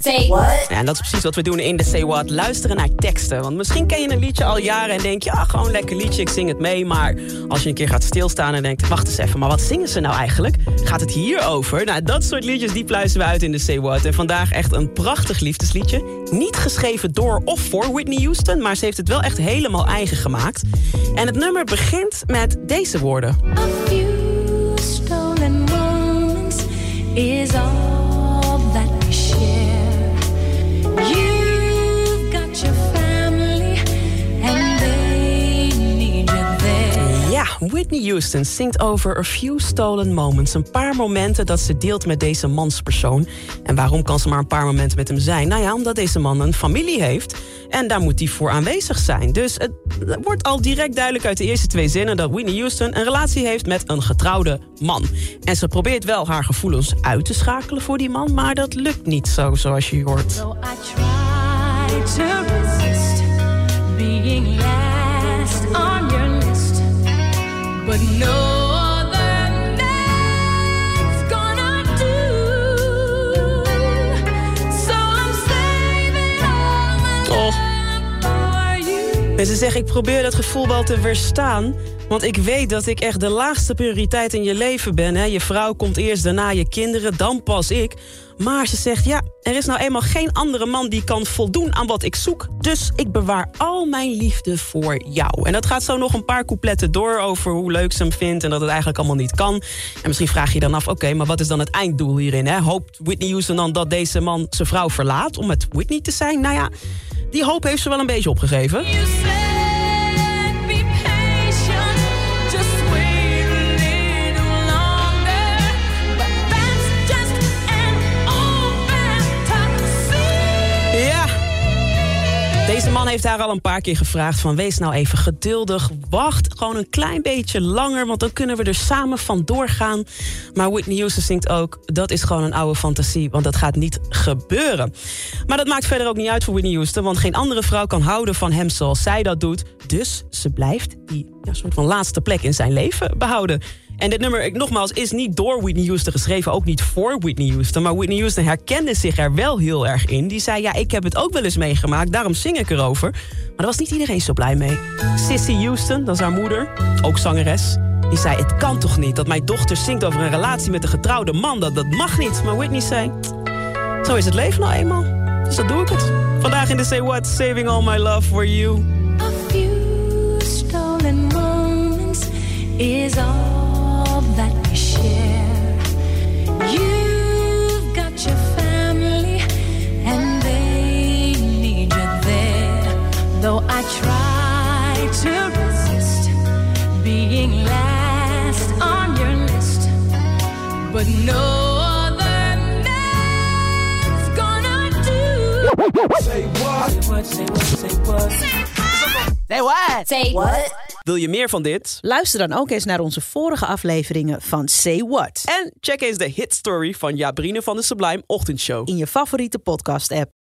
Say what? Ja, en dat is precies wat we doen in de Say What. Luisteren naar teksten. Want misschien ken je een liedje al jaren en denk je... ja, gewoon een lekker liedje, ik zing het mee. Maar als je een keer gaat stilstaan en denkt... wacht eens even, maar wat zingen ze nou eigenlijk? Gaat het hier over? Nou, dat soort liedjes die pluizen we uit in de Say What. En vandaag echt een prachtig liefdesliedje. Niet geschreven door of voor Whitney Houston... maar ze heeft het wel echt helemaal eigen gemaakt. En het nummer begint met deze woorden. Whitney Houston zingt over a few stolen moments. Een paar momenten dat ze deelt met deze manspersoon. En waarom kan ze maar een paar momenten met hem zijn? Nou ja, omdat deze man een familie heeft. En daar moet hij voor aanwezig zijn. Dus het wordt al direct duidelijk uit de eerste twee zinnen... dat Whitney Houston een relatie heeft met een getrouwde man. En ze probeert wel haar gevoelens uit te schakelen voor die man... maar dat lukt niet zo, zoals je hoort. So I try to resist being but no ze zeggen, ik probeer dat gevoel wel te weerstaan. Want ik weet dat ik echt de laagste prioriteit in je leven ben. Hè? Je vrouw komt eerst, daarna je kinderen, dan pas ik. Maar ze zegt, ja, er is nou eenmaal geen andere man die kan voldoen aan wat ik zoek. Dus ik bewaar al mijn liefde voor jou. En dat gaat zo nog een paar coupletten door over hoe leuk ze hem vindt... en dat het eigenlijk allemaal niet kan. En misschien vraag je je dan af, oké, maar wat is dan het einddoel hierin? Hè? Hoopt Whitney Houston dan dat deze man zijn vrouw verlaat... om met Whitney te zijn? Nou ja, die hoop heeft ze wel een beetje opgegeven. Deze man heeft haar al een paar keer gevraagd van wees nou even geduldig. Wacht gewoon een klein beetje langer, want dan kunnen we er samen van doorgaan. Maar Whitney Houston zingt ook, dat is gewoon een oude fantasie, want dat gaat niet gebeuren. Maar dat maakt verder ook niet uit voor Whitney Houston, want geen andere vrouw kan houden van hem zoals zij dat doet. Dus ze blijft die ja, soort van laatste plek in zijn leven behouden. En dit nummer, nogmaals, is niet door Whitney Houston geschreven. Ook niet voor Whitney Houston. Maar Whitney Houston herkende zich er wel heel erg in. Die zei, ja, ik heb het ook wel eens meegemaakt. Daarom zing ik erover. Maar daar was niet iedereen zo blij mee. Sissy Houston, dat is haar moeder. Ook zangeres. Die zei, het kan toch niet dat mijn dochter zingt over een relatie met een getrouwde man. Dat, dat mag niet. Maar Whitney zei, zo is het leven nou eenmaal. Dus dat doe ik het. Vandaag in de Say What, Saving All My Love For You. A few stolen moments is all Though I try to resist being last on your list, but no other man's gonna do. Say what? Say what? Say what? Say what? Say what? Say what? Wil je meer van dit? Luister dan ook eens naar onze vorige afleveringen van Say What. En check eens de hit story van Jabrine van de Sublime Ochtendshow. In je favoriete podcast app.